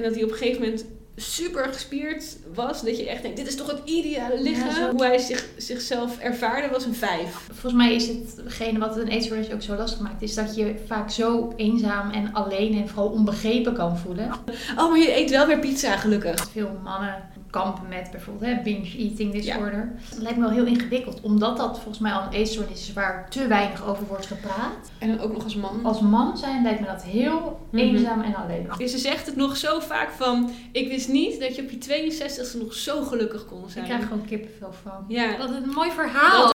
En dat hij op een gegeven moment super gespierd was. Dat je echt denkt, dit is toch het ideale lichaam. Ja. Hoe hij zich, zichzelf ervaarde was een vijf. Volgens mij is hetgene wat een eetstoornis ook zo lastig maakt, is dat je vaak zo eenzaam en alleen en vooral onbegrepen kan voelen. Oh, maar je eet wel weer pizza, gelukkig. Veel mannen kampen met bijvoorbeeld hè, binge eating disorder. Het lijkt me wel heel ingewikkeld, omdat dat volgens mij al een eetstoornis is waar te weinig over wordt gepraat. En dan ook nog als man. Als man zijn lijkt me dat heel Mhm. eenzaam en alleen. Dus ze zegt het nog zo vaak van... Ik wist niet dat je op je 62e nog zo gelukkig kon Ik zijn. krijg gewoon kippenvel van. Ja. Wat een mooi verhaal. Wat-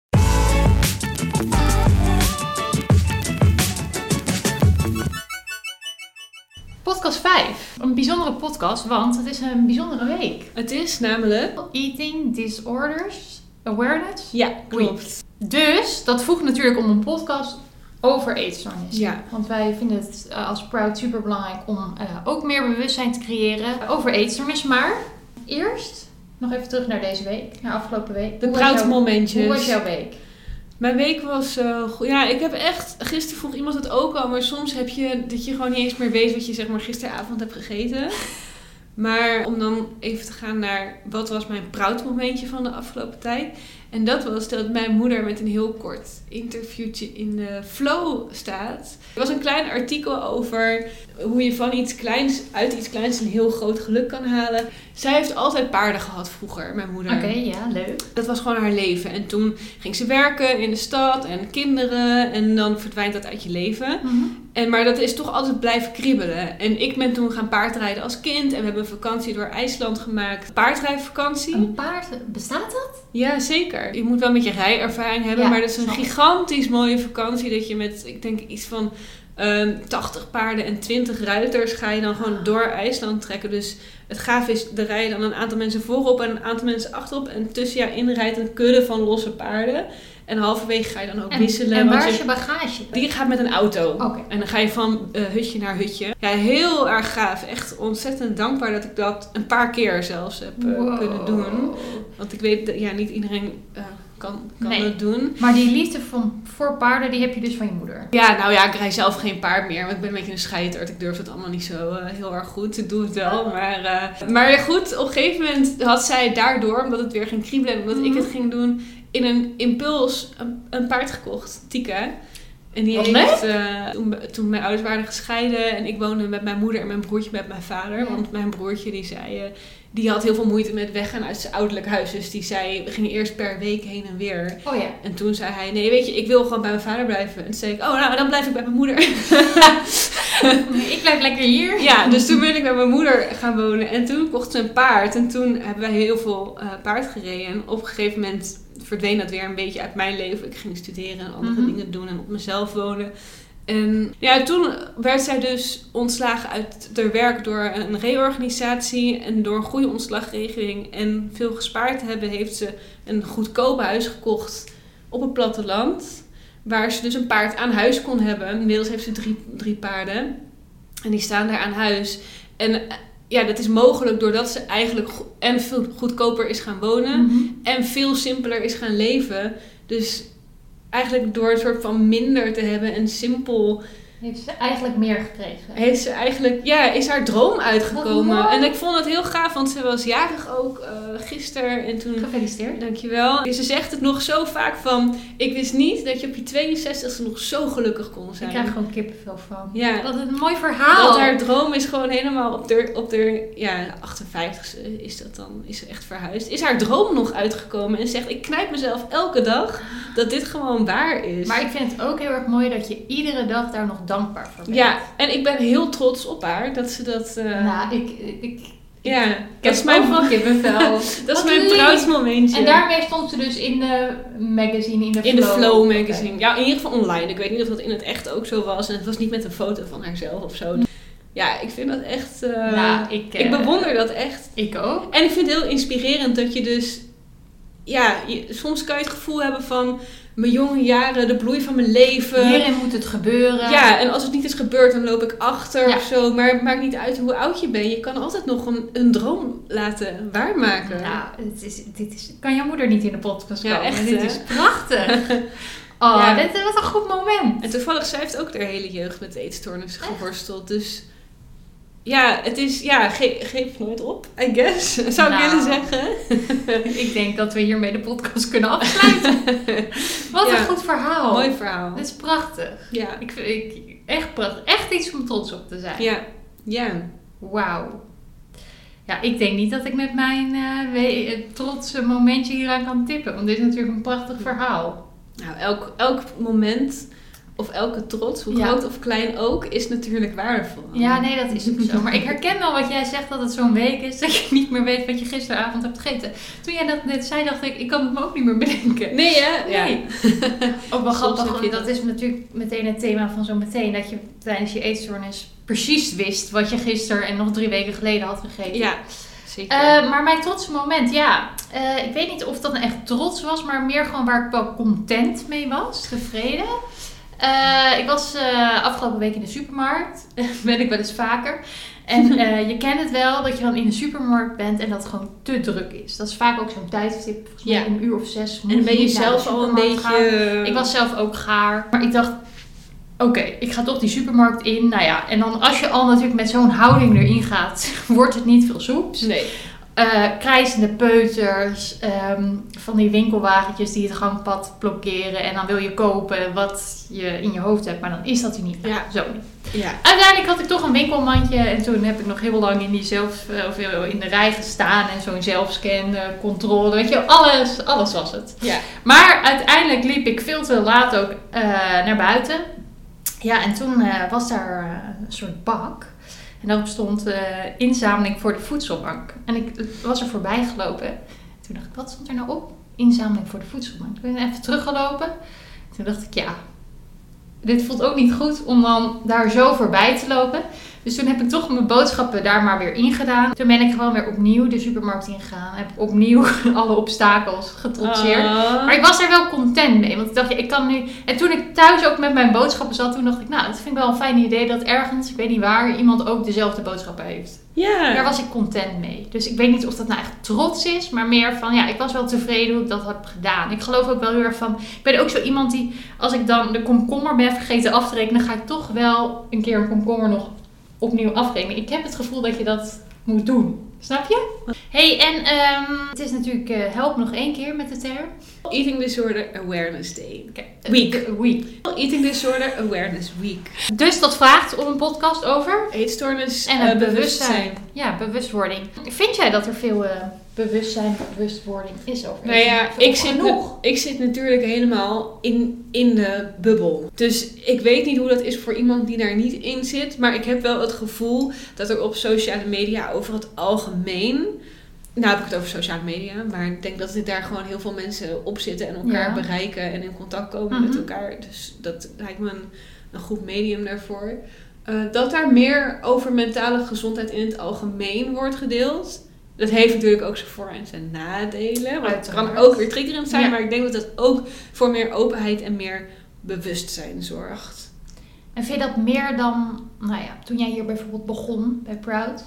Podcast 5. Een bijzondere podcast, want het is een bijzondere week. Het is namelijk... Eating Disorders Awareness. Ja, klopt. Dus dat voegt natuurlijk om een podcast over eetstoornis. Ja. Want wij vinden het eh, als Proud super belangrijk om eh, ook meer bewustzijn te creëren over eetstoornis. Maar eerst nog even terug naar deze week, naar afgelopen week. De jouw- proudmomentjes. Hoe was jouw week? Mijn week was eh, goed. Ja, ik heb echt... Gisteren vroeg iemand het ook al, maar soms heb je dat je gewoon niet eens meer weet wat je zeg maar gisteravond hebt gegeten. Maar om dan even te gaan naar wat was mijn proudmomentje van de afgelopen tijd. En dat was dat mijn moeder met een heel kort interviewtje in de Flow staat. Er was een klein artikel over hoe je van iets kleins, uit iets kleins een heel groot geluk kan halen. Zij heeft altijd paarden gehad vroeger, mijn moeder. Oké, ja, leuk. Dat was gewoon haar leven. En toen ging ze werken in de stad en kinderen. En dan verdwijnt dat uit je leven. En, maar dat is toch altijd blijven kriebelen. En ik ben toen gaan paardrijden als kind. En we hebben een vakantie door IJsland gemaakt. Paardrijvakantie. Een paard, bestaat dat? Ja, zeker. Je moet wel met je rijervaring hebben. Ja, maar dat is een gigantisch mooie vakantie. Dat je met, ik denk iets van ehm 80 paarden en 20 ruiters ga je dan gewoon door IJsland trekken. Dus het gaaf is, er rijden dan een aantal mensen voorop en een aantal mensen achterop. En tussen jou in rijdt een kudde van losse paarden. En halverwege ga je dan ook En, wisselen. en waar is je bagage? die gaat met een auto. Oké. En dan ga je van eh, hutje naar hutje. Ja, heel erg gaaf. Echt ontzettend dankbaar dat ik dat een paar keer zelfs heb eh, Wow. kunnen doen. Want ik weet, dat ja, niet iedereen eh, kan, kan Nee. het doen. Maar die liefde van, voor paarden, die heb je dus van je moeder. Ja, nou ja, ik rij zelf geen paard meer. Want ik ben een beetje een scheiterd. Ik durf het allemaal niet zo eh, heel erg goed. Ik doe het wel. Maar, eh, maar ja, goed, op een gegeven moment had zij daardoor, omdat het weer ging kriebelen en omdat ik Mhm. het ging doen, in een impuls een, een paard gekocht. Tika. En die Wat heeft, eh, toen, toen mijn ouders waren gescheiden en ik woonde met mijn moeder en mijn broertje met mijn vader. Ja. Want mijn broertje die zei, die had heel veel moeite met weggaan uit zijn ouderlijk huis. Dus die zei, we gingen eerst per week heen en weer. Oh ja. En toen zei hij, nee weet je, ik wil gewoon bij mijn vader blijven. En toen zei ik, oh nou, dan blijf ik bij mijn moeder. ik blijf lekker hier. ja, dus toen ben ik bij mijn moeder gaan wonen. En toen kocht ze een paard. En toen hebben wij heel veel eh, paard gereden. En op een gegeven moment verdween dat weer een beetje uit mijn leven. Ik ging studeren en andere Mhm. dingen doen en op mezelf wonen. En ja, toen werd zij dus ontslagen uit haar werk door een reorganisatie. En door een goede ontslagregeling en veel gespaard te hebben, heeft ze een goedkoop huis gekocht op het platteland. Waar ze dus een paard aan huis kon hebben. Inmiddels heeft ze drie, drie paarden. En die staan daar aan huis. En eh, ja, dat is mogelijk doordat ze eigenlijk en veel goedkoper is gaan wonen. Mhm. En veel simpeler is gaan leven. Dus eigenlijk door een soort van minder te hebben en simpel Heeft ze eigenlijk meer gekregen. heeft ze eigenlijk, ja, is haar droom uitgekomen. En ik vond het heel gaaf, want ze was jarig ook eh gisteren. En toen, Gefeliciteerd. dankjewel. Ze zegt het nog zo vaak van, ik wist niet dat je op je 62e nog zo gelukkig kon Ik zijn. krijg gewoon kippenvel van. Ja. Wat een mooi verhaal. Dat haar droom is gewoon helemaal op de, op de ja, 58ste is dat dan, is ze echt verhuisd. Is haar droom nog uitgekomen en zegt, ik knijp mezelf elke dag dat dit gewoon waar is. Maar ik vind het ook heel erg mooi dat je iedere dag daar nog dankbaar voor bent. ja, en ik ben heel trots op haar dat ze dat... eh, Nou, ik, ik, ja, ik dat is mijn, kippenvel. dat is mijn lief. proudsmomentje. En daarmee stond ze dus in de magazine, in de in de Flow. Flow Oké. magazine. Ja, in ieder geval online. Ik weet niet of dat in het echt ook zo was. En het was niet met een foto van haarzelf of zo. Ja, ik vind dat echt... eh, Nou, ik, ik eh, bewonder dat echt. Ik ook. En ik vind het heel inspirerend dat je dus... Ja, je- soms kan je het gevoel hebben van... Mijn jonge jaren, de bloei van mijn leven. Hierin moet het gebeuren. Ja, en als het niet is gebeurd, dan loop ik achter Ja. of zo. Maar het maakt niet uit hoe oud je bent. Je kan altijd nog een, een droom laten waarmaken. Nou, het is, dit is, kan jouw moeder niet in de podcast Ja, komen. echt, dit hè? is prachtig. Oh, Ja. dit was een goed moment. En toevallig, zij heeft ook haar hele jeugd met eetstoornissen geworsteld. Dus ja, het is, ja, ge geef nooit op, I guess, zou ik Nou. willen zeggen. Ik denk dat we hiermee de podcast kunnen afsluiten. Wat Ja. een goed verhaal. Mooi verhaal. Dit is prachtig. Ja. Ik ik, echt prachtig. Echt iets om trots op te zijn. Ja. Ja. Wauw. Ja, ik denk niet dat ik met mijn eh, trotse momentje hieraan kan tippen. Want dit is natuurlijk een prachtig verhaal. Nou, elk, elk moment of elke trots, hoe Ja. groot of klein ook, is natuurlijk waardevol. Ja, nee, dat is ook zo. Maar ik herken wel wat jij zegt, dat het zo'n week is dat je niet meer weet wat je gisteravond hebt gegeten. Toen jij dat net zei, dacht ik, ik kan het me ook niet meer bedenken. Nee, hè? Ja. Nee. Ook wel Soms grappig, dat. is natuurlijk meteen het thema van zo meteen. Dat je tijdens je eetstoornis precies wist wat je gisteren en nog drie weken geleden had gegeten. Ja, zeker. Eh, maar mijn trotse moment, ja. Eh, ik weet niet of dat nou echt trots was, maar meer gewoon waar ik wel content mee was, tevreden. Eh, ik was eh, afgelopen week in de supermarkt. ben ik wel eens vaker. En eh, je kent het wel dat je dan in de supermarkt bent en dat het gewoon te druk is. Dat is vaak ook zo'n tijdstip, volgens mij Ja. een uur of zes. en dan ben je zelf al een beetje... gaan. Ik was zelf ook gaar. Maar ik dacht, oké, ik ga toch die supermarkt in. Nou ja, en dan als je al natuurlijk met zo'n houding erin gaat, wordt het niet veel soeps. Nee. Eh krijzende peuters, ehm, van die winkelwagentjes die het gangpad blokkeren. En dan wil je kopen wat je in je hoofd hebt, maar dan is dat er niet. Ja. Zo niet. Ja. Uiteindelijk had ik toch een winkelmandje en toen heb ik nog heel lang in die zelf, eh, of in de rij gestaan en zo'n zelfscan, eh, controle, weet je, alles, alles was het. Ja. Maar uiteindelijk liep ik veel te laat ook eh, naar buiten. Ja, en toen eh, was daar eh, een soort bak. En daarop stond eh, inzameling voor de voedselbank. En ik was er voorbij gelopen. Toen dacht ik, wat stond er nou op? Inzameling voor de voedselbank. Ik ben even teruggelopen. Toen dacht ik, ja, dit voelt ook niet goed om dan daar zo voorbij te lopen. Dus toen heb ik toch mijn boodschappen daar maar weer ingedaan. Toen ben ik gewoon weer opnieuw de supermarkt ingegaan. Heb ik opnieuw alle obstakels getrotseerd. Oh. Maar ik was er wel content mee. Want ik dacht, ja, ik kan nu... En toen ik thuis ook met mijn boodschappen zat, toen dacht ik, nou, dat vind ik wel een fijn idee dat ergens, ik weet niet waar, iemand ook dezelfde boodschappen heeft. Ja. Daar was ik content mee. Dus ik weet niet of dat nou echt trots is, maar meer van, ja, ik was wel tevreden hoe ik dat heb gedaan. Ik geloof ook wel heel erg van, ik ben ook zo iemand die, als ik dan de komkommer ben vergeten af te rekenen, ga ik toch wel een keer een komkommer nog opnieuw afrekenen. Ik heb het gevoel dat je dat moet doen. Snap je? hey, en ehm, het is natuurlijk, eh, help nog één keer met de term. Eating Disorder Awareness Day. Oké, Week. Week. Eating Disorder Awareness Week. Dus dat vraagt om een podcast over. Eetstoornis En eh, bewustzijn. Ja, bewustwording. Vind jij dat er veel eh, bewustzijn, bewustwording is over Nou ja, ik zit, genoeg. ik zit natuurlijk helemaal in, in de bubbel. Dus ik weet niet hoe dat is voor iemand die daar niet in zit. Maar ik heb wel het gevoel dat er op sociale media over het algemeen... Nou heb ik het over sociale media. Maar ik denk dat er daar gewoon heel veel mensen op zitten en elkaar Ja. bereiken en in contact komen Mhm. met elkaar. Dus dat lijkt me een, een goed medium daarvoor. Eh, dat daar meer over mentale gezondheid in het algemeen wordt gedeeld. Dat heeft natuurlijk ook zijn voor- en zijn nadelen. Want het kan ook weer triggerend zijn. Ja. Maar ik denk dat het ook voor meer openheid en meer bewustzijn zorgt. En vind je dat meer dan, nou ja, toen jij hier bijvoorbeeld begon bij Proud?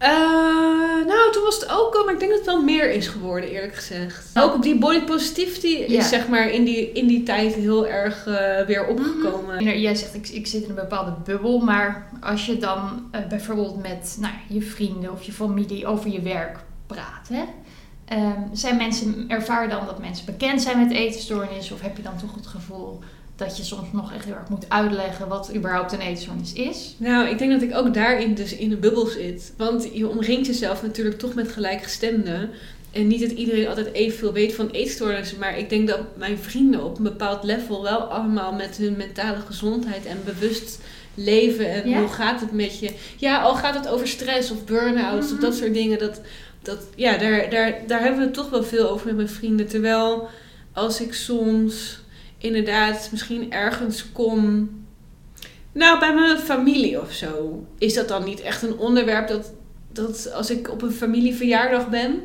Eh, nou, toen was het ook al, maar ik denk dat het wel meer is geworden, eerlijk gezegd. Ook op die body positivity Ja. is zeg maar in die, in die tijd heel erg eh, weer opgekomen. En Jij zegt, ik, ik zit in een bepaalde bubbel, maar als je dan eh, bijvoorbeeld met nou, je vrienden of je familie over je werk praat, hè? Ehm, zijn mensen, ervaar dan dat mensen bekend zijn met eetstoornis? Of heb je dan toch het gevoel dat je soms nog echt heel erg moet uitleggen wat überhaupt een eetstoornis is? Nou, ik denk dat ik ook daarin dus in een bubbel zit. Want je omringt jezelf natuurlijk toch met gelijkgestemden. En niet dat iedereen altijd evenveel weet van eetstoornissen. Maar ik denk dat mijn vrienden op een bepaald level wel allemaal met hun mentale gezondheid en bewust leven. En Ja? hoe gaat het met je? Ja, al gaat het over stress of burn-outs of Mhm. dat soort dingen. Dat, dat, ja, daar, daar, daar hebben we het toch wel veel over met mijn vrienden. Terwijl als ik soms inderdaad misschien ergens kom nou, bij mijn familie of zo is dat dan niet echt een onderwerp dat, dat als ik op een familieverjaardag ben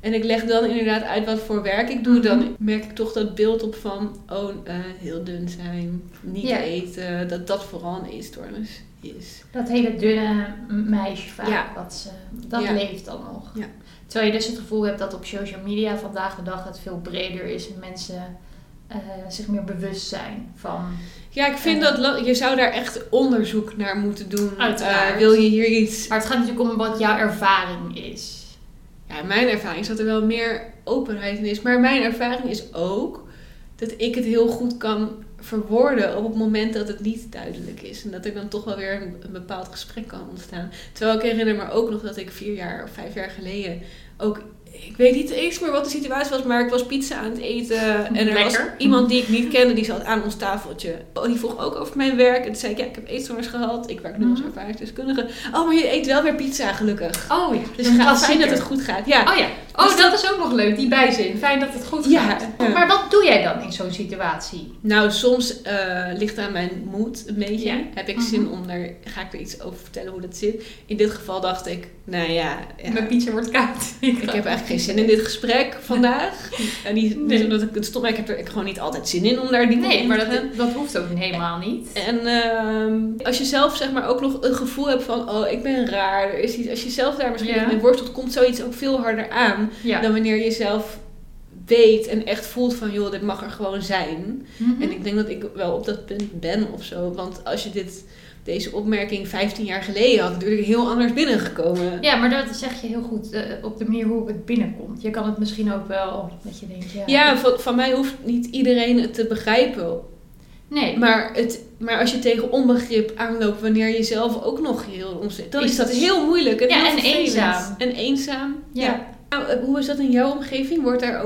en ik leg dan inderdaad uit wat voor werk ik doe, dan Mhm. merk ik toch dat beeld op van, oh, eh, heel dun zijn, niet Ja. eten, dat dat vooral een eetstoornis is. Dat hele dunne meisje vaak, Ja. dat, ze, dat Ja. leeft dan nog. Ja. Terwijl je dus het gevoel hebt dat op social media vandaag de dag het veel breder is en mensen eh, zich meer bewust zijn van... Ja, ik vind Ja. dat je zou daar echt onderzoek naar moeten doen. Uiteraard. Eh, wil je hier iets... Maar het gaat natuurlijk om wat jouw ervaring is. Ja, mijn ervaring is dat er wel meer openheid in is. Maar mijn ervaring is ook dat ik het heel goed kan verwoorden op het moment dat het niet duidelijk is. En dat er dan toch wel weer een, een bepaald gesprek kan ontstaan. Terwijl ik herinner me ook nog dat ik vier jaar of vijf jaar geleden ook... Ik weet niet eens meer wat de situatie was, maar ik was pizza aan het eten. En er was iemand die ik niet kende, die zat aan ons tafeltje. Oh, die vroeg ook over mijn werk. En toen zei ik, ja, ik heb eetstoornis gehad. Ik werk nu als Mhm. ervaringsdeskundige. Oh, maar je eet wel weer pizza, gelukkig. Oh ja, Dus het gaat fijn dat het goed gaat. Ja, Oh ja, oh, Dus dat is ook nog leuk, die bijzin. Fijn dat het goed Ja, gaat. ja. Maar wat doe jij dan in zo'n situatie? Nou, soms eh, ligt aan mijn moed een beetje. Ja. Heb ik Mhm. zin om er, ga ik er iets over vertellen hoe dat zit. In dit geval dacht ik, nou ja, ja, Mijn pizza wordt koud. Ik heb eigenlijk geen zin in dit gesprek vandaag. En niet, Nee. niet omdat ik het stom, ik heb er ik gewoon niet altijd zin in om daar diep Nee, in maar dat, dat hoeft ook helemaal niet. En ehm, als je zelf zeg maar ook nog een gevoel hebt van, oh, ik ben raar, er is iets. Als je zelf daar misschien Ja. mee worstelt, komt zoiets ook veel harder aan Ja. dan wanneer je zelf weet en echt voelt van, joh, dit mag er gewoon zijn. Mhm. En ik denk dat ik wel op dat punt ben of zo. Want als je dit, deze opmerking 15 jaar geleden had, natuurlijk heel anders binnengekomen. Ja, maar dat zeg je heel goed eh, op de manier hoe het binnenkomt. Je kan het misschien ook wel dat je denkt, ja. Ja, van, van mij hoeft niet iedereen het te begrijpen. Nee, Maar, het, maar als je tegen onbegrip aanloopt wanneer je zelf ook nog heel onzeker dan Is is dat het- heel moeilijk. En Ja, heel en vervelend. eenzaam. En eenzaam. ja. Nou, eh, hoe is dat in jouw omgeving? Wordt daar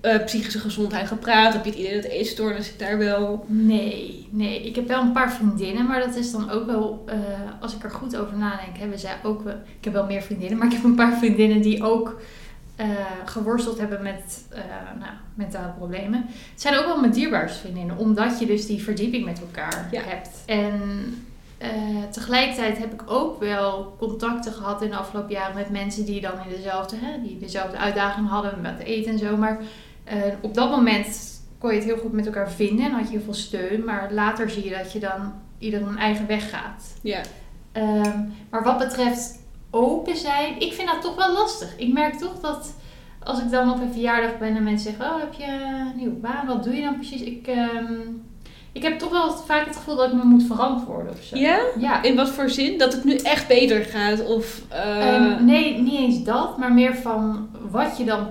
eh, psychische gezondheid gepraat? Heb je het idee dat eetstoornis daar wel... Nee, nee. Ik heb wel een paar vriendinnen, maar dat is dan ook wel, eh, als ik er goed over nadenk, hebben zij ook wel, ik heb wel meer vriendinnen, maar ik heb een paar vriendinnen die ook eh, geworsteld hebben met nou, mentale problemen. Het zijn ook wel mijn dierbaarste vriendinnen, omdat je dus die verdieping met elkaar Ja. hebt. En eh, tegelijkertijd heb ik ook wel contacten gehad in de afgelopen jaren met mensen die dan in dezelfde, hè, die dezelfde uitdaging hadden met eten en zo. Maar eh, op dat moment kon je het heel goed met elkaar vinden en had je heel veel steun. Maar later zie je dat je dan ieder een eigen weg gaat. Ja. Ehm, maar wat betreft open zijn, ik vind dat toch wel lastig. Ik merk toch dat als ik dan op een verjaardag ben en mensen zeggen: Oh, heb je een nieuwe baan? Wat doe je dan precies? Ik, ehm, ik heb toch wel vaak het gevoel dat ik me moet verantwoorden of zo. Ja? Ja. In wat voor zin? Dat het nu echt beter gaat? Of, eh, Ehm, nee, niet eens dat, maar meer van wat je dan.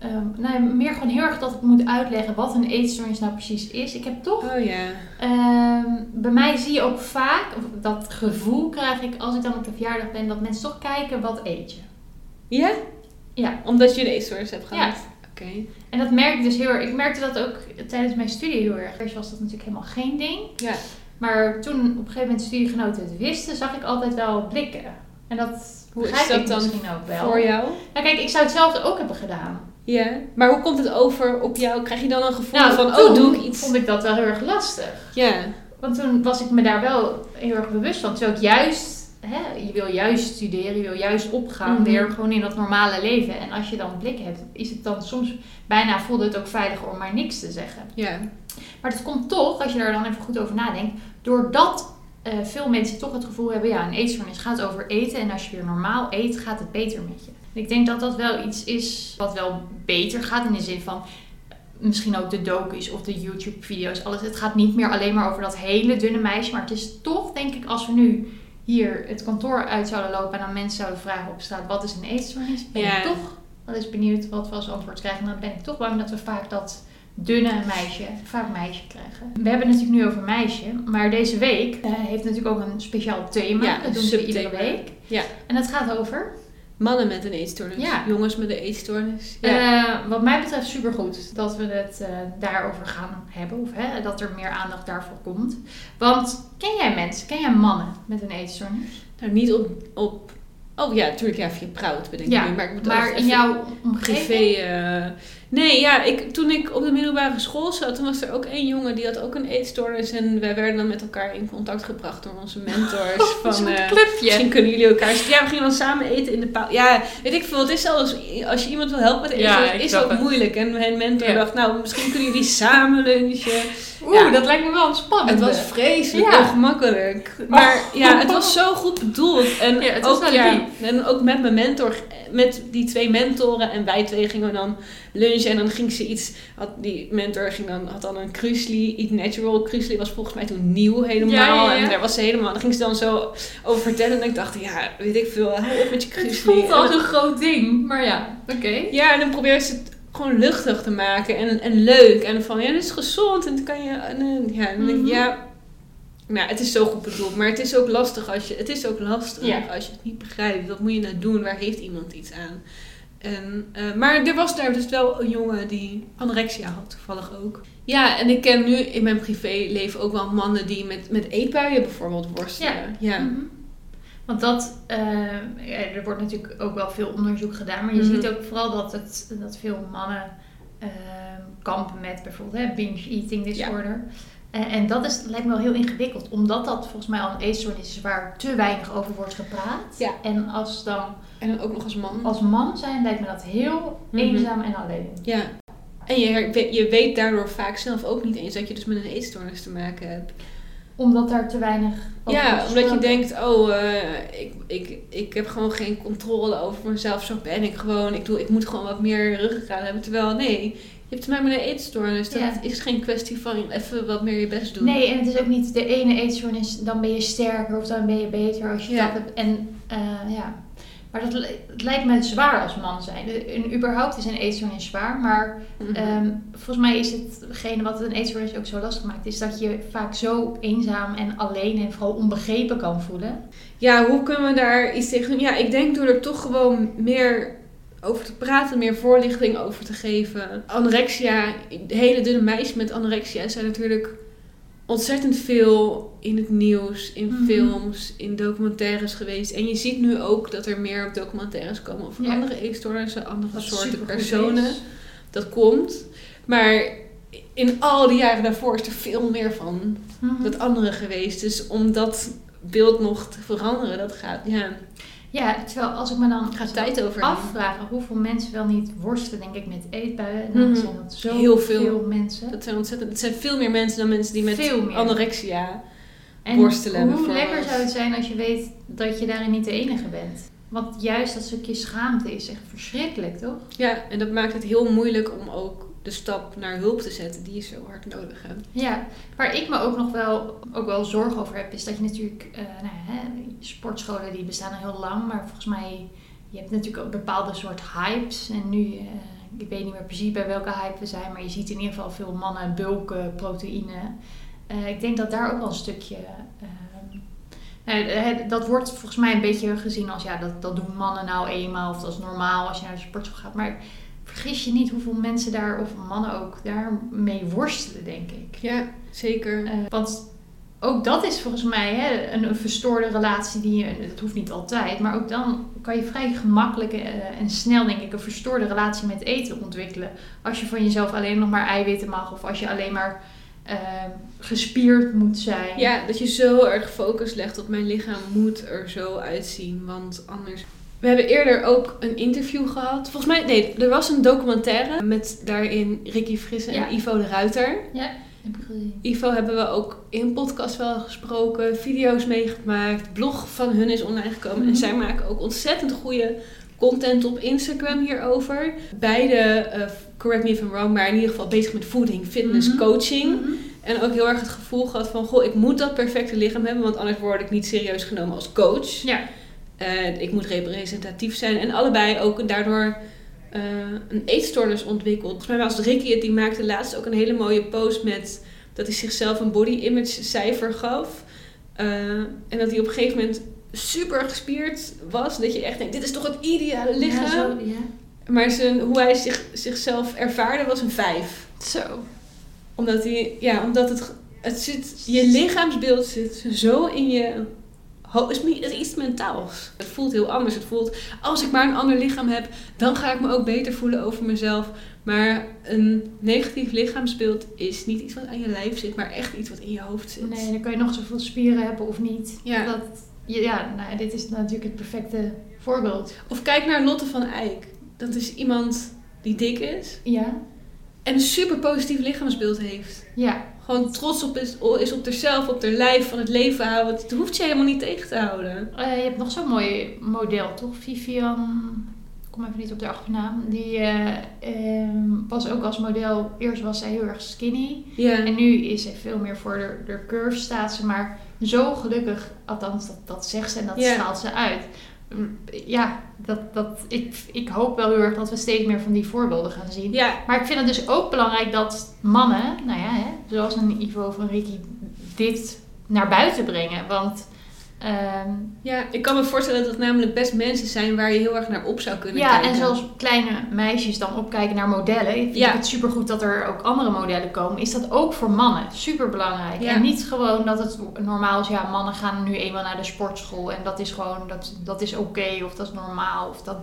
ehm, nee, meer gewoon heel erg dat ik moet uitleggen wat een eetstoornis nou precies is. Ik heb toch Oh ja. Ehm, bij mij zie je ook vaak, dat gevoel krijg ik als ik dan op de verjaardag ben, dat mensen toch kijken wat eet je. Ja? Ja. Omdat je een eetstoornis hebt gehad? Ja. En dat merk ik dus heel erg. Ik merkte dat ook tijdens mijn studie heel erg. Eerst was dat natuurlijk helemaal geen ding. Ja. Maar toen op een gegeven moment de studiegenoten het wisten, zag ik altijd wel blikken. En dat Hoe is dat ik dan misschien ook wel. Voor jou? Nou kijk, ik zou hetzelfde ook hebben gedaan. Ja. Maar hoe komt het over op jou? Krijg je dan een gevoel Nou, van, toen oh, doe ik iets? vond ik dat wel heel erg lastig. Ja. Want toen was ik me daar wel heel erg bewust van. Terwijl ik juist, hè, je wil juist studeren, je wil juist opgaan Mhm. weer gewoon in dat normale leven. En als je dan blik hebt, is het dan soms bijna voelde het ook veiliger om maar niks te zeggen. Ja. Maar het komt toch, als je daar dan even goed over nadenkt, doordat eh, veel mensen toch het gevoel hebben, ja, een eetstoornis gaat over eten. En als je weer normaal eet, gaat het beter met je. En ik denk dat dat wel iets is wat wel beter gaat in de zin van misschien ook de docu's of de YouTube-video's, alles. Het gaat niet meer alleen maar over dat hele dunne meisje, maar het is toch, denk ik, als we nu hier het kantoor uit zouden lopen en aan mensen zouden vragen op straat, wat is een eetstoornis? Ben Ja. ik toch wel eens benieuwd wat we als antwoord krijgen. En dan ben ik toch bang dat we vaak dat dunne meisje, vaak meisje krijgen. We hebben het natuurlijk nu over meisje, maar deze week eh, heeft natuurlijk ook een speciaal thema. Ja, dat doen ze iedere week. Ja. En dat gaat over Mannen met een eetstoornis. Ja. Jongens met een eetstoornis. Ja. Eh, wat mij betreft supergoed dat we het eh, daarover gaan hebben. Of hè, dat er meer aandacht daarvoor komt. Want ken jij mensen, ken jij mannen met een eetstoornis? nou, niet op, op... Oh ja, natuurlijk. Ja, via Proud bedenk ik Ja, nu. Maar, ik in even jouw omgeving? privé... eh, nee, ja. Ik, toen ik op de middelbare school zat, toen was er ook één jongen die had ook een eetstoornis. En wij werden dan met elkaar in contact gebracht door onze mentors. van, Zo'n eh, clubje. Misschien kunnen jullie elkaar... Ja, we gingen dan samen eten in de pauze. Ja, weet ik veel. Het is zelfs... Als je iemand wil helpen met eten, Ja, is ook het. moeilijk. En mijn mentor Ja. dacht, nou, misschien kunnen jullie samen lunchen. Oeh, Ja. dat lijkt me wel spannend. Het was vreselijk Ja. ongemakkelijk. Maar ja, het was zo goed bedoeld. En, Ja, het was ook, en ook met mijn mentor, met die twee mentoren en wij twee gingen dan lunchen en dan ging ze iets, had die mentor ging dan, had dan een Krusli, Eat Natural. Krusli was volgens mij toen nieuw helemaal. Ja, ja, ja. En daar was ze helemaal, dan ging ze dan zo over vertellen en ik dacht, ja, weet ik veel, hou op met je Het Krusli. voelt En als dan- een groot ding, maar ja, oké. ja, en dan probeert ze het gewoon luchtig te maken en, en leuk. En van, ja, dit is gezond en dan kan je, en, eh, ja, dan denk ik, Mhm. ja... Nou, het is zo goed bedoeld, maar het is ook lastig als je, het is ook lastig Ja. als je het niet begrijpt. Wat moet je nou doen? Waar heeft iemand iets aan? En, eh, maar er was daar dus wel een jongen die anorexia had, toevallig ook. Ja, en ik ken nu in mijn privéleven ook wel mannen die met, met eetbuien bijvoorbeeld worstelen. Ja. Mhm. Want dat, eh, ja, er wordt natuurlijk ook wel veel onderzoek gedaan, maar je Mhm. ziet ook vooral dat, het, dat veel mannen eh, kampen met bijvoorbeeld hè, binge eating disorder. Eh, en dat is, lijkt me wel heel ingewikkeld, omdat dat volgens mij al een eetstoornis is waar te weinig over wordt gepraat. Ja. En als dan En dan ook nog als man. als man zijn, lijkt me dat heel Mhm. eenzaam en alleen. Ja. En je, je weet daardoor vaak zelf ook niet eens dat je dus met een eetstoornis te maken hebt. Omdat daar te weinig over Ja, omdat je denkt, oh, eh, ik, ik, ik heb gewoon geen controle over mezelf. Zo ben ik gewoon. Ik, doe, ik moet gewoon wat meer ruggengraat hebben. Terwijl, nee, je hebt te maken met een eetstoornis. Dat Ja. is geen kwestie van even wat meer je best doen. Nee, en het is ook niet de ene eetstoornis, dan ben je sterker of dan ben je beter als je Ja. dat hebt. En eh, ja, maar dat het lijkt me zwaar als man zijn. En überhaupt is een eetstoornis zwaar, maar Mhm. ehm, volgens mij is hetgene wat een eetstoornis ook zo lastig maakt, is dat je vaak zo eenzaam en alleen en vooral onbegrepen kan voelen. Ja, hoe kunnen we daar iets tegen doen? Ja, ik denk door er toch gewoon meer over te praten, meer voorlichting over te geven. Anorexia, hele dunne meisjes met anorexia zijn natuurlijk ontzettend veel in het nieuws, in Mhm. films, in documentaires geweest. En je ziet nu ook dat er meer documentaires komen over Ja. andere eetstoornissen, andere soorten personen. is. Dat komt. Maar in al die jaren daarvoor is er veel meer van Mhm. dat andere geweest. Dus om dat beeld nog te veranderen, dat gaat, ja, Ja, terwijl als ik me dan gaat zo tijd over. afvragen hoeveel mensen wel niet worstelen, denk ik, met eetbuien. En dan Mhm. zijn dat zo Heel veel. veel mensen. Dat zijn ontzettend, het zijn veel meer mensen dan mensen die met anorexia. En worstelen hoe lekker zou het zijn als je weet dat je daarin niet de enige bent. Want juist dat stukje schaamte is echt verschrikkelijk, toch? Ja, en dat maakt het heel moeilijk om ook de stap naar hulp te zetten die je zo hard nodig hebt. Ja, waar ik me ook nog wel, ook wel zorgen over heb, is dat je natuurlijk, eh, nou hè, sportscholen die bestaan al heel lang, maar volgens mij, je hebt natuurlijk ook bepaalde soort hypes. En nu, eh, ik weet niet meer precies bij welke hype we zijn, maar je ziet in ieder geval veel mannen bulken, proteïne. Eh, ik denk dat daar ook wel een stukje. eh, dat wordt volgens mij een beetje gezien als ja, dat, dat doen mannen nou eenmaal of dat is normaal als je naar de sportschool gaat. Maar vergis je niet hoeveel mensen daar, of mannen ook, daarmee worstelen, denk ik. Ja, zeker. Eh, want ook dat is volgens mij hè, een, een verstoorde relatie die je, het hoeft niet altijd, maar ook dan kan je vrij gemakkelijk eh, en snel denk ik een verstoorde relatie met eten ontwikkelen. Als je van jezelf alleen nog maar eiwitten mag of als je alleen maar eh, gespierd moet zijn. Ja, dat je zo erg focus legt op mijn lichaam moet er zo uitzien, want anders... We hebben eerder ook een interview gehad. Volgens mij, nee, er was een documentaire met daarin Ricky Frisse en Ja. Ivo de Ruiter. Heb ik gezien. Ivo hebben we ook in podcast wel gesproken, video's meegemaakt, blog van hun is online gekomen. Mhm. En zij maken ook ontzettend goede content op Instagram hierover. Beide, eh, correct me if I'm wrong, maar in ieder geval bezig met voeding, fitness, Mhm. coaching. Mhm. En ook heel erg het gevoel gehad van, goh, ik moet dat perfecte lichaam hebben, want anders word ik niet serieus genomen als coach. Ja. Eh, ik moet representatief zijn. En allebei ook daardoor eh, een eetstoornis ontwikkeld. Volgens mij was Ricky het, die maakte laatst ook een hele mooie post met dat hij zichzelf een body image cijfer gaf. Eh, en dat hij op een gegeven moment super gespierd was. Dat je echt denkt, dit is toch het ideale lichaam. Ja, zo, ja. Maar zijn, hoe hij zich, zichzelf ervaarde was een 5. Zo. Omdat, hij, ja, omdat het, het zit, je lichaamsbeeld zit zo in je is is iets mentaals. Het voelt heel anders. Het voelt, als ik maar een ander lichaam heb, dan ga ik me ook beter voelen over mezelf. Maar een negatief lichaamsbeeld is niet iets wat aan je lijf zit, maar echt iets wat in je hoofd zit. Nee, dan kan je nog zoveel spieren hebben of niet. Ja. Dat, ja, nou, dit is natuurlijk het perfecte voorbeeld. Of kijk naar Lotte van Eyck. Dat is iemand die dik is Ja. en een super positief lichaamsbeeld heeft. Ja. Gewoon trots op is, is op zichzelf, op haar lijf, van het leven houden. Het hoeft je helemaal niet tegen te houden. Eh, je hebt nog zo'n mooi model, toch? Vivian ik kom even niet op de achternaam. Die ehm, was ook als model, eerst was zij heel erg skinny. Ja. En nu is zij veel meer voor de, de curve staat ze, maar zo gelukkig, althans dat, dat zegt ze en dat Ja. straalt ze uit. Ja, dat, dat, ik, ik hoop wel heel erg dat we steeds meer van die voorbeelden gaan zien. ja, Maar ik vind het dus ook belangrijk dat mannen, nou ja, hè, zoals een Ivo een Ricky, dit naar buiten brengen. Want ehm, ja, ik kan me voorstellen dat het namelijk best mensen zijn waar je heel erg naar op zou kunnen ja, kijken. en zoals kleine meisjes dan opkijken naar modellen, vind Ja. ik het supergoed dat er ook andere modellen komen. Is dat ook voor mannen super belangrijk. Ja. En niet gewoon dat het normaal is, ja, mannen gaan nu eenmaal naar de sportschool en dat is gewoon, dat, dat is oké of dat is normaal. Of dat,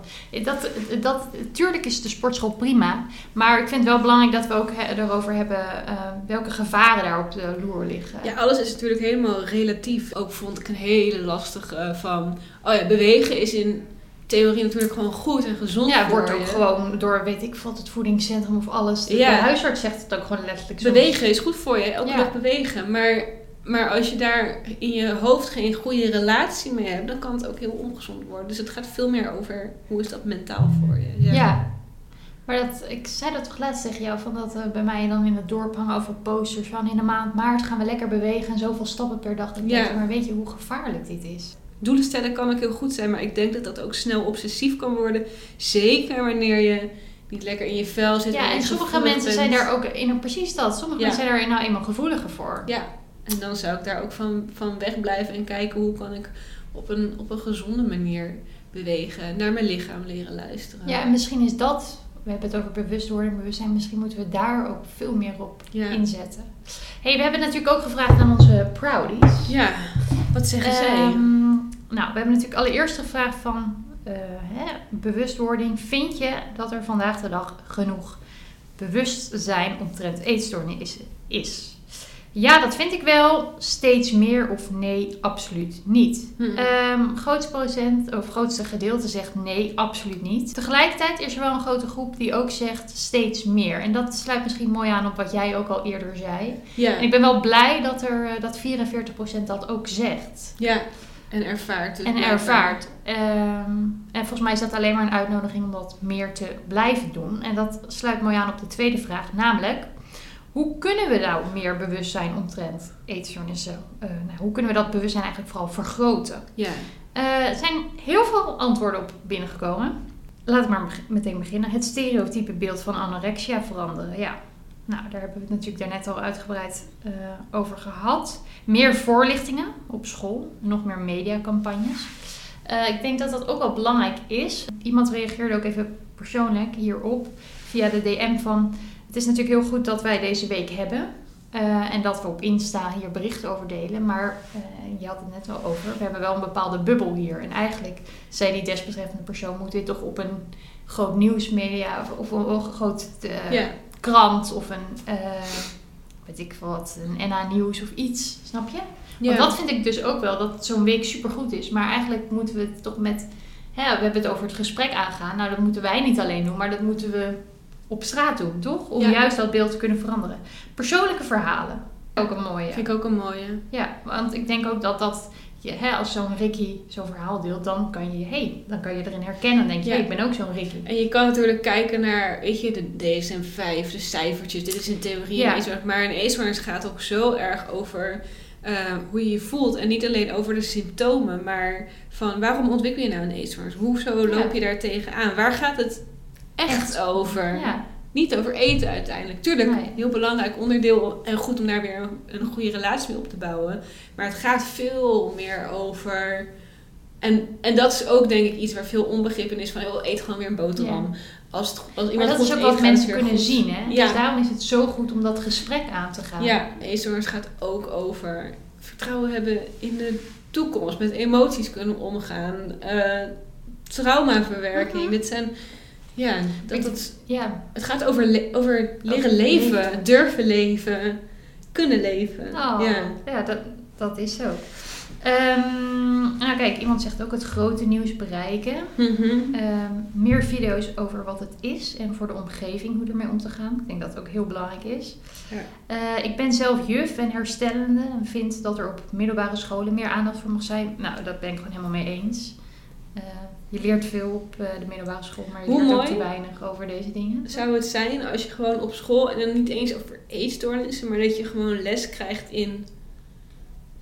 dat, dat, tuurlijk is de sportschool prima, maar ik vind het wel belangrijk dat we ook he- erover hebben eh, welke gevaren daar op de loer liggen. Ja, alles is natuurlijk helemaal relatief. Ook vond ik een hele lastige eh, van... Oh ja, bewegen is in theorie natuurlijk gewoon goed en gezond Ja, wordt ook je. gewoon door, weet ik wat, het voedingscentrum of alles. De, Ja. de huisarts zegt het ook gewoon letterlijk zo. Bewegen is goed voor je, elke Ja. dag bewegen. Maar, maar als je daar in je hoofd geen goede relatie mee hebt, dan kan het ook heel ongezond worden. Dus het gaat veel meer over hoe is dat mentaal voor je. Ja. Maar dat, ik zei dat toch laatst tegen jou, van dat eh, bij mij dan in het dorp hangen over posters van in de maand maart gaan we lekker bewegen en zoveel stappen per dag. Ja. denk, maar weet je hoe gevaarlijk dit is? Doelen stellen kan ook heel goed zijn, maar ik denk dat dat ook snel obsessief kan worden. Zeker wanneer je niet lekker in je vel zit. Ja, en sommige mensen zijn daar ook in, precies dat, sommige Ja. mensen zijn daar nou eenmaal gevoeliger voor. Ja, en dan zou ik daar ook van, van wegblijven en kijken hoe kan ik op een, op een gezonde manier bewegen. Naar mijn lichaam leren luisteren. Ja, en misschien is dat, we hebben het over bewustwording en bewustzijn, misschien moeten we daar ook veel meer op Ja. inzetten. hey, we hebben natuurlijk ook gevraagd aan onze Proudies. Ja, wat zeggen zij? Ehm, nou, we hebben natuurlijk allereerst gevraagd van eh, hè, bewustwording. Vind je dat er vandaag de dag genoeg bewustzijn omtrent eetstoornissen is? Ja, dat vind ik wel. Steeds meer of nee, absoluut niet. Hm. Ehm grootste procent, of grootste gedeelte zegt nee, absoluut niet. Tegelijkertijd is er wel een grote groep die ook zegt steeds meer. En dat sluit misschien mooi aan op wat jij ook al eerder zei. ja. En ik ben wel blij dat, er, eh, dat 44% dat ook zegt. ja, en ervaart. dus En ervaart. Ehm, en volgens mij is dat alleen maar een uitnodiging om dat meer te blijven doen. En dat sluit mooi aan op de tweede vraag. Namelijk, hoe kunnen we nou meer bewustzijn omtrent eetstoornissen? eh nou, hoe kunnen we dat bewustzijn eigenlijk vooral vergroten? Ja, Eh, er zijn heel veel antwoorden op binnengekomen. Laten we maar meteen beginnen. Het stereotype beeld van anorexia veranderen. Ja, nou, daar hebben we het natuurlijk daarnet al uitgebreid eh, over gehad. Meer voorlichtingen op school. Nog meer mediacampagnes. Ik denk dat dat ook wel belangrijk is. Iemand reageerde ook even persoonlijk hierop via de DM van... Het is natuurlijk heel goed dat wij deze week hebben. eh, en dat we op Insta hier berichten over delen. Maar eh, je had het net al over. We hebben wel een bepaalde bubbel hier. En eigenlijk zei die desbetreffende persoon... moet dit toch op een groot nieuwsmedia... of, of een groot eh, krant of een... weet ik veel wat, een NA Nieuws of iets. Snap je? Want dat vind ik dus ook wel, dat zo'n week supergoed is. Maar eigenlijk moeten we het toch met... Hè, we hebben het over het gesprek aangaan. Nou, dat moeten wij niet alleen doen, maar dat moeten we op straat doen, toch? Om Ja. juist dat beeld te kunnen veranderen. Persoonlijke verhalen. Ook een mooie. Vind ik ook een mooie. Ja, want ik denk ook dat dat... Je, hè, als zo'n Ricky zo'n verhaal deelt, dan kan je, hey, dan kan je erin herkennen. Dan denk je, Ja. hey, ik ben ook zo'n Ricky. En je kan natuurlijk kijken naar, weet je, de DSM-5, de cijfertjes. Dit is in theorie Ja. een. Maar een eetstoornis gaat ook zo erg over eh, hoe je je voelt. En niet alleen over de symptomen, maar van waarom ontwikkel je nou een eetstoornis? Hoezo loop je daar tegenaan? Waar gaat het echt, over? Ja, Niet over eten uiteindelijk. Tuurlijk, Nee. heel belangrijk onderdeel en goed om daar weer een, een goede relatie mee op te bouwen. Maar het gaat veel meer over. En, en dat is ook denk ik iets waar veel onbegrip in is van, joh, eet gewoon weer een boterham. Als, het, als maar iemand dat goed is ook eet, wat mensen kunnen goed. zien, hè? Ja. Dus daarom is het zo goed om dat gesprek aan te gaan. Ja, eetstoornis gaat ook over vertrouwen hebben in de toekomst, met emoties kunnen omgaan, eh, traumaverwerking. Mhm. Dit zijn, ja, dat, dat, ja. het gaat over, le- over leren Over leven, leven. durven leven, kunnen leven. Oh, Ja. ja, dat, dat is zo. Ehm, nou kijk, iemand zegt ook het grote nieuws bereiken. Mhm. Ehm, meer video's over wat het is en voor de omgeving hoe ermee om te gaan. Ik denk dat het ook heel belangrijk is. Ja. Eh, ik ben zelf juf en herstellende en vind dat er op middelbare scholen meer aandacht voor mag zijn. Nou, dat ben ik gewoon helemaal mee eens. Eh, Je leert veel op eh, de middelbare school, maar je Hoe leert ook te weinig over deze dingen. Zou het zijn als je gewoon op school, en dan niet eens over eetstoornissen, maar dat je gewoon les krijgt in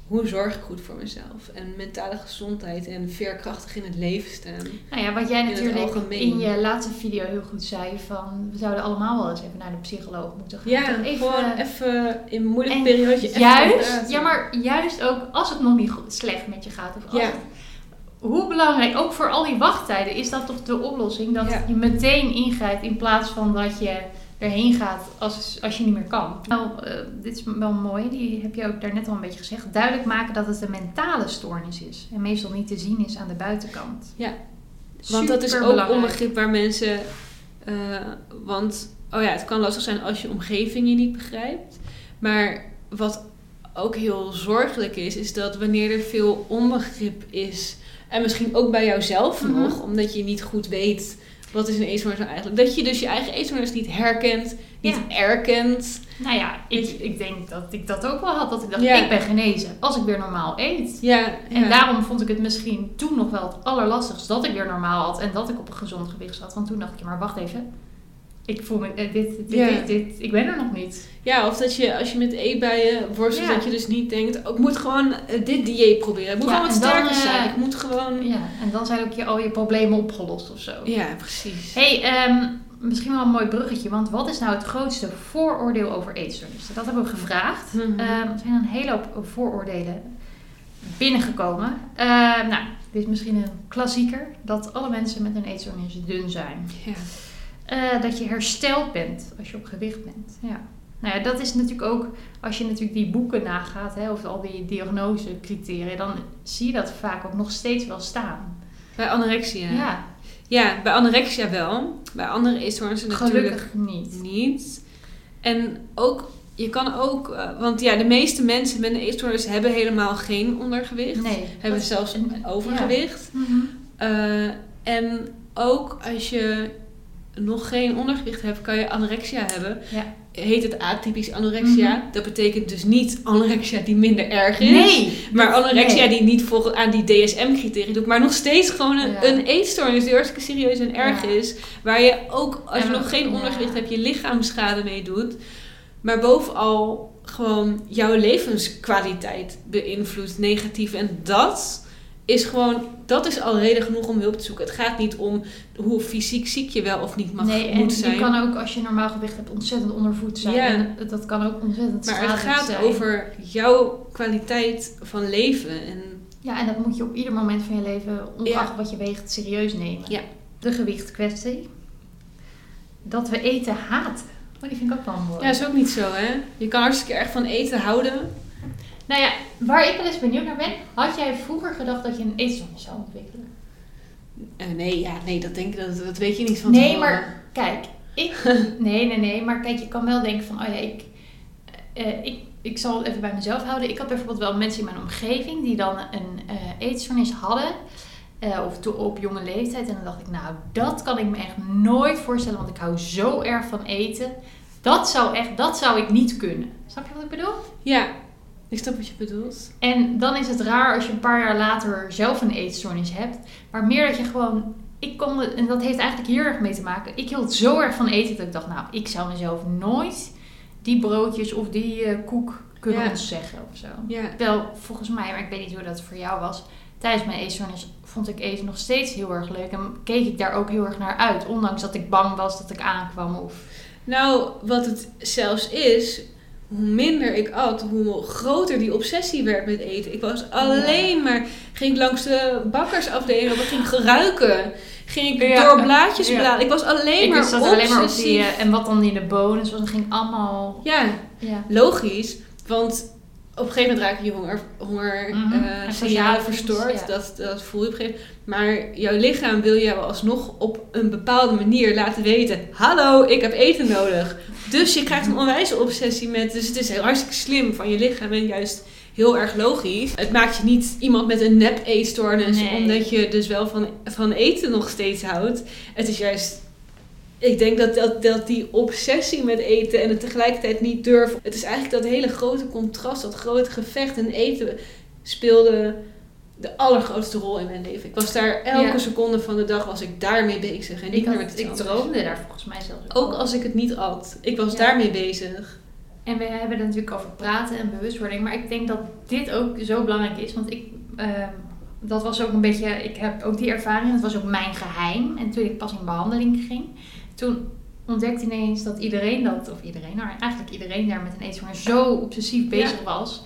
hoe zorg ik goed voor mezelf? En mentale gezondheid en veerkrachtig in het leven staan. Nou ja, wat jij In natuurlijk in je laatste video heel goed zei, van we zouden allemaal wel eens even naar de psycholoog moeten gaan. Ja, Toch gewoon even in een moeilijk periode. even Juist, ja, maar juist ook als het nog niet goed, slecht met je gaat. Of als Ja. het- hoe belangrijk, ook voor al die wachttijden, is dat toch de oplossing? Dat Ja. je meteen ingrijpt in plaats van dat je erheen gaat als, als je niet meer kan. Nou, eh, dit is wel mooi, die heb je ook daarnet al een beetje gezegd. Duidelijk maken dat het een mentale stoornis is. En meestal niet te zien is aan de buitenkant. Ja. Want dat is ook Superbelangrijk. onbegrip waar mensen. eh, want, oh ja, het kan lastig zijn als je omgeving je niet begrijpt. Maar wat ook heel zorgelijk is, is dat wanneer er veel onbegrip is. En misschien ook bij jouzelf Mhm. nog, omdat je niet goed weet wat is een eetstoornis nou eigenlijk. Dat je dus je eigen eetstoornis niet herkent, niet erkent. Nou ja, ik, ik denk dat ik dat ook wel had. Dat ik dacht, Ja. ik ben genezen als ik weer normaal eet. Ja, En daarom vond ik het misschien toen nog wel het allerlastigst dat ik weer normaal had en dat ik op een gezond gewicht zat. Want toen dacht ik, maar wacht even. Ik voel me, eh, dit, dit, dit, dit, ik ben er nog niet. Ja, of dat je als je met eetbuien worstelt, Ja. dat je dus niet denkt, oh, ik moet gewoon eh, dit dieet proberen. Ik moet Ja, gewoon wat dan, sterker eh, zijn. Ik moet gewoon... Ja, en dan zijn ook je, al je problemen opgelost of zo. Ja, precies. hey, ehm, misschien wel een mooi bruggetje, want wat is nou het grootste vooroordeel over eetstoornissen? Dat hebben we gevraagd. Ehm, er zijn een hele hoop vooroordelen binnengekomen. Ehm, nou, dit is misschien een klassieker, dat alle mensen met een eetstoornis dun zijn. Ja. Eh, dat je hersteld bent als je op gewicht bent. Ja. Nou ja, dat is natuurlijk ook, als je natuurlijk die boeken nagaat, hè, of al die diagnosecriteria, dan zie je dat vaak ook nog steeds wel staan. Bij anorexia. Ja, Ja, bij anorexia wel. Bij andere eetstoornissen natuurlijk gelukkig niet. niet. En ook, je kan ook, eh, want ja, de meeste mensen met een eetstoornis hebben helemaal geen ondergewicht. Nee. Hebben zelfs en- overgewicht. Mhm. Eh, en ook als je nog geen ondergewicht hebt, kan je anorexia hebben. Ja. Heet het atypisch anorexia. Mhm. Dat betekent dus niet anorexia die minder erg is. Nee. Maar anorexia nee. die niet volgens aan die DSM-criteria doet, maar nog steeds gewoon een, Ja. een eetstoornis die hartstikke serieus en erg Ja. is. Waar je ook, als je nog geen ondergewicht hebt, je lichaamsschade mee doet. Maar bovenal gewoon jouw levenskwaliteit beïnvloedt negatief. En dat is gewoon, dat is al reden genoeg om hulp te zoeken. Het gaat niet om hoe fysiek ziek je wel of niet mag, nee, en moet zijn. je kan ook als je normaal gewicht hebt ontzettend ondervoed zijn. Ja. En dat kan ook ontzettend maar het gaat zijn. over jouw kwaliteit van leven. En Ja, en dat moet je op ieder moment van je leven, ongeacht wat je weegt, serieus nemen. Ja. De gewichtkwestie. Dat we eten haten. Oh, die vind ik ook wel mooi. ja, is ook niet zo, hè? Je kan hartstikke erg van eten houden. Nou ja, waar ik wel eens benieuwd naar ben, had jij vroeger gedacht dat je een eetstoornis zou ontwikkelen? Eh, nee, ja, nee, dat denk ik, dat, dat weet je niet van Nee, maar kijk, ik. Nee, nee, nee, maar kijk, je kan wel denken van, oh ja, ik. eh, ik, ik zal het even bij mezelf houden. Ik had bijvoorbeeld wel mensen in mijn omgeving die dan een eh eetstoornis hadden. eh, of op jonge leeftijd. En dan dacht ik, nou, dat kan ik me echt nooit voorstellen. Want ik hou zo erg van eten. Dat zou echt, dat zou ik niet kunnen. Snap je wat ik bedoel? Ja, ik snap wat je bedoelt. En dan is het raar als je een paar jaar later zelf een eetstoornis hebt. Maar meer dat je gewoon. Ik kon het, en dat heeft eigenlijk heel erg mee te maken. Ik hield zo erg van eten dat ik dacht, nou, ik zou mezelf nooit die broodjes of die eh, koek kunnen Ja. ontzeggen of zo. Ja, Wel, volgens mij, maar ik weet niet hoe dat voor jou was. Tijdens mijn eetstoornis vond ik eten nog steeds heel erg leuk. En keek ik daar ook heel erg naar uit. Ondanks dat ik bang was dat ik aankwam. Of... nou, wat het zelfs is, hoe minder ik at, hoe groter die obsessie werd met eten. Ik was alleen maar, ging ik langs de bakkersafdeling, ging geruiken. Ging ik Ja. door blaadjes Ja. bladeren. Ik was alleen ik maar dat alleen maar op die... obsessief. eh, en wat dan in de bonus was. Dat ging allemaal... Ja, Ja. logisch. Want op een gegeven moment raak je honger, honger signalen verstoord, verstoord. ja. Dat, dat voel je op een gegeven moment. Maar jouw lichaam wil jou alsnog op een bepaalde manier laten weten... Hallo, ik heb eten nodig. Dus je krijgt een onwijze obsessie met... Dus het is heel hartstikke slim van je lichaam en juist heel erg logisch. Het maakt je niet iemand met een nep eetstoornis... Nee. omdat je dus wel van, van eten nog steeds houdt. Het is juist ik denk dat, dat, dat die obsessie met eten en het tegelijkertijd niet durven. Het is eigenlijk dat hele grote contrast, dat grote gevecht en eten speelde de allergrootste rol in mijn leven. Ik was daar elke Ja. seconde van de dag was ik daarmee bezig en niet Ik, meer had, met ik droomde daar volgens mij zelfs Ook als ik het niet at. Ik was Ja. daarmee bezig. En we hebben het natuurlijk over praten en bewustwording. Maar ik denk dat dit ook zo belangrijk is. Want ik, ehm, dat was ook een beetje, ik heb ook die ervaring. Dat was ook mijn geheim. En toen ik pas in behandeling ging, toen ontdekte ineens dat iedereen dat, of iedereen, nou eigenlijk iedereen daar met een eetstoornis zo obsessief bezig was.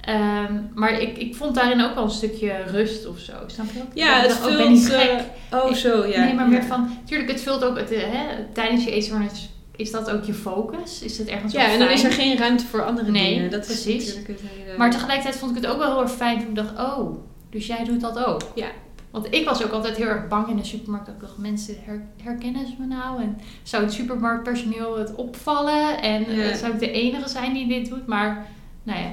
Ehm, maar ik, ik vond daarin ook wel een stukje rust of zo. Snap je? Ja, het oh, ik ben niet vult... gek. eh, oh, Ik- zo, ja. nee, maar ja. meer van, tuurlijk, het vult ook, het, eh, hè, tijdens je eetstoornis, is dat ook je focus? Is het ergens Ja, en dan is er geen ruimte voor andere Nee, dingen. Dat precies. is natuurlijk het hele... Maar tegelijkertijd vond ik het ook wel heel erg fijn toen ik dacht, oh, dus jij doet dat ook. Ja. Want ik was ook altijd heel erg bang in de supermarkt. Dat ik dacht, mensen her- herkennen ze me nou? En zou het supermarktpersoneel het opvallen? En eh, Ja. zou ik de enige zijn die dit doet? Maar, nou ja,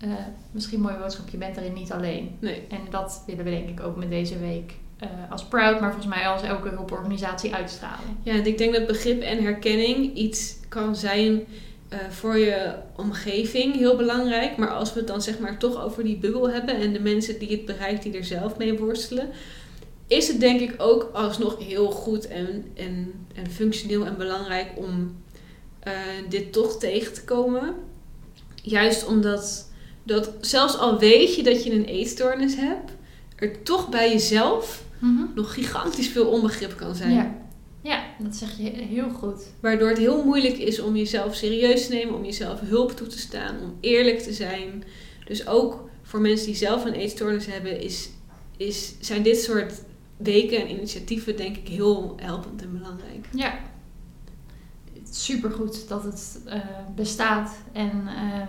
eh, misschien een mooie boodschap. Je bent erin niet alleen. Nee. En dat willen we denk ik ook met deze week eh, als Proud, maar volgens mij als elke hulporganisatie uitstralen. Ja, en ik denk dat begrip en herkenning iets kan zijn eh, voor je omgeving, heel belangrijk. Maar als we het dan zeg maar toch over die bubbel hebben en de mensen die het bereikt, die er zelf mee worstelen, is het denk ik ook alsnog heel goed en, en, en functioneel en belangrijk om eh, dit toch tegen te komen. Juist omdat dat zelfs al weet je dat je een eetstoornis hebt, er toch bij jezelf nog gigantisch veel onbegrip kan zijn. Ja. Ja, dat zeg je heel goed. Waardoor het heel moeilijk is om jezelf serieus te nemen, om jezelf hulp toe te staan, om eerlijk te zijn. Dus ook voor mensen die zelf een eetstoornis hebben, is, is, zijn dit soort weken en initiatieven denk ik heel helpend en belangrijk. Ja. Supergoed dat het eh, bestaat. En ehm,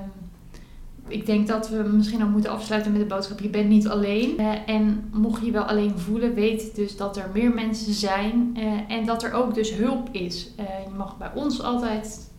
ik denk dat we misschien ook moeten afsluiten met de boodschap: je bent niet alleen. Eh, en mocht je wel alleen voelen, weet dus dat er meer mensen zijn. eh, en dat er ook dus hulp is. Eh, je mag bij ons altijd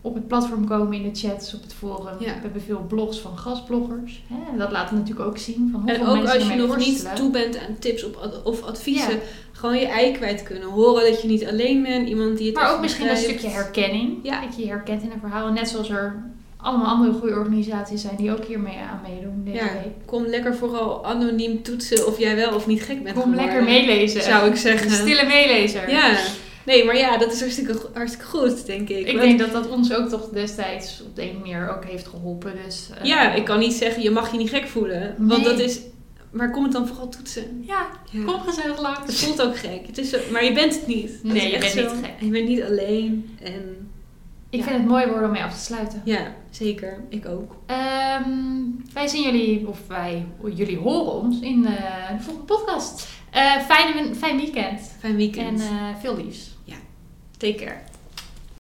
op het platform komen in de chats, op het forum. Ja. We hebben veel blogs van gastbloggers. Hè? En dat laten we natuurlijk ook zien. Van En hoeveel ook mensen als je nog niet toe bent aan tips of adviezen, Ja. gewoon je ei kwijt kunnen. Horen dat je niet alleen bent, iemand die het Maar ook misschien een stukje herkenning. Ja. Dat je je herkent in een verhaal. Net zoals er allemaal andere goede organisaties zijn die ook hiermee aan meedoen deze Ja, week. kom lekker vooral anoniem toetsen of jij wel of niet gek bent Kom geworden. lekker meelezen. Zou ik zeggen. Stille meelezer. Ja, nee, maar ja, dat is hartstikke, hartstikke goed, denk ik. Ik Want- denk dat dat ons ook toch destijds op de een manier ook heeft geholpen. Dus, eh, Ja, ik kan niet zeggen, je mag je niet gek voelen. Want dat is... Maar kom het dan vooral toetsen. Ja, Ja. kom gezellig Het langs. voelt ook gek. Het is zo, maar je bent het niet. Nee, je bent zo. niet gek. Je bent niet alleen. En Ik Ja. vind het mooi worden om mee af te sluiten. ja, zeker. Ik ook. Ehm, wij zien jullie, of wij, jullie horen ons in eh, de volgende podcast. Eh fijne, fijn weekend. Fijn weekend. En eh, veel liefs. Take care.